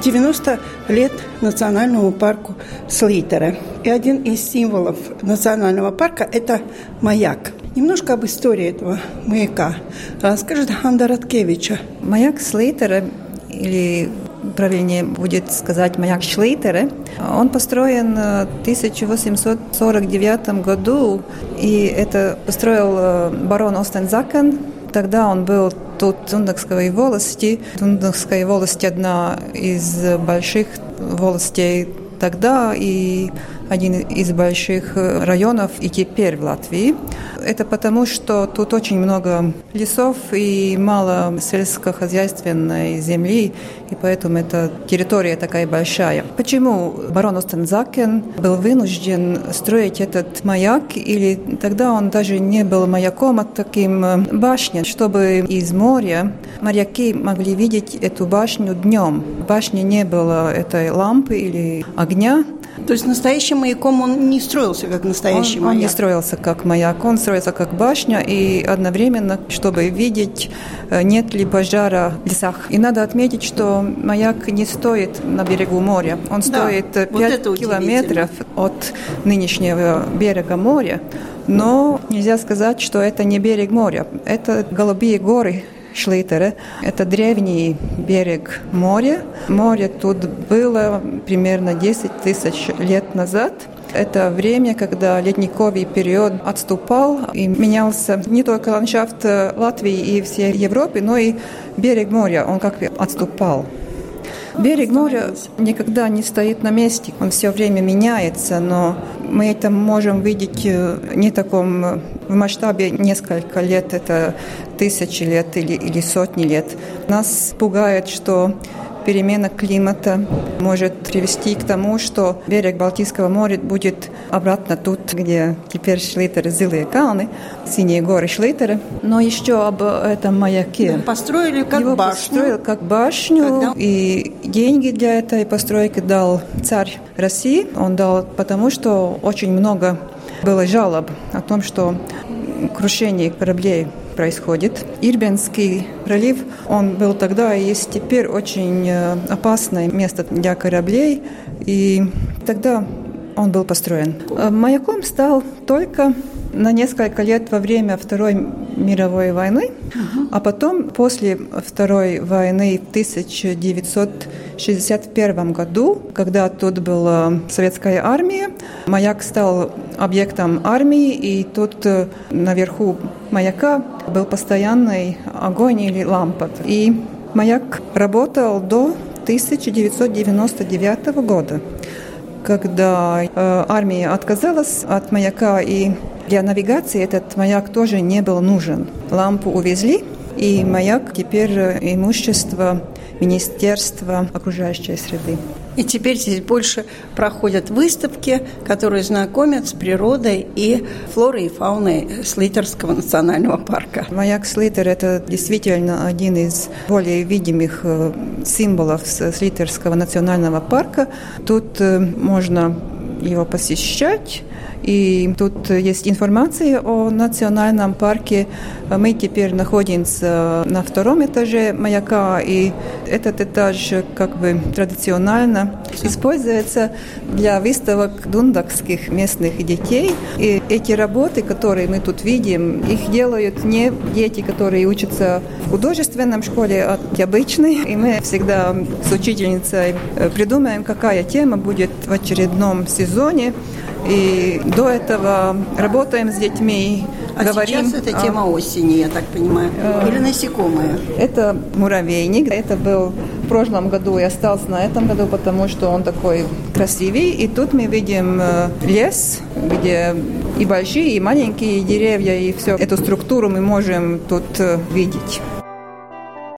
90 лет национальному парку Слейтера. И один из символов национального парка – это маяк. Немножко об истории этого маяка расскажет Ханда Раткевича. Маяк Слейтера или правильнее будет сказать маяк Шлейтера. Он построен в 1849 году, и это построил э, барон Остензакен. Тогда он был тут Дундакской волости. Дундакская волость одна из больших волостей тогда и один из больших районов и теперь в Латвии. Это потому, что тут очень много лесов и мало сельскохозяйственной земли, и поэтому эта территория такая большая. Почему барон Остензакен был вынужден строить этот маяк, или тогда он даже не был маяком, а таким э, башней, чтобы из моря моряки могли видеть эту башню днем. В башне не было этой лампы или огня, то есть настоящим маяком он не строился как настоящий он, маяк? Он не строился как маяк, он строился как башня и одновременно, чтобы видеть, э, нет ли пожара в лесах. И надо отметить, что маяк не стоит на берегу моря. Он стоит да, 5 вот километров от нынешнего берега моря. Но нельзя сказать, что это не берег моря. Это голубые горы, Шлитере. Это древний берег моря. Море тут было примерно 10 тысяч лет назад. Это время, когда ледниковый период отступал и менялся не только ландшафт Латвии и всей Европы, но и берег моря, он как бы отступал. Берег моря никогда не стоит на месте, он все время меняется, но мы это можем видеть э, не в таком э, в масштабе несколько лет, это тысячи лет или, или сотни лет. Нас пугает, что перемена климата может привести к тому, что берег Балтийского моря будет обратно тут, где теперь Шлитеры, Зилые Калны, Синие горы Шлитеры. Но еще об этом маяке. Да, построили как Его башню. построил как башню, Когда... и деньги для этой постройки дал царь России. Он дал потому, что очень много было жалоб о том, что крушение кораблей происходит. Ирбенский пролив, он был тогда и есть теперь очень э, опасное место для кораблей, и тогда он был построен. Э, маяком стал только на несколько лет во время Второй мировой войны, а потом после Второй войны в 1961 году, когда тут была советская армия, маяк стал объектом армии, и тут э, наверху маяка был постоянный огонь или лампа. И маяк работал до 1999 года, когда э, армия отказалась от маяка, и для навигации этот маяк тоже не был нужен. Лампу увезли, и маяк теперь э, имущество Министерства окружающей среды. И теперь здесь больше проходят выставки, которые знакомят с природой и флорой и фауной Слитерского национального парка. Маяк Слитер – это действительно один из более видимых э, символов Слитерского национального парка. Тут э, можно его посещать, и тут есть информация о национальном парке. Мы теперь находимся на втором этаже маяка, и этот этаж как бы традиционно используется для выставок дундакских местных детей. И эти работы, которые мы тут видим, их делают не дети, которые учатся в художественном школе, а обычные. И мы всегда с учительницей придумаем, какая тема будет в очередном сезоне. И до этого работаем с детьми, а говорим. сейчас это тема осени, я так понимаю, э, или насекомые? Это муравейник. Это был в прошлом году и остался на этом году, потому что он такой красивый. И тут мы видим э, лес, где и большие, и маленькие деревья, и всю эту структуру мы можем тут э, видеть.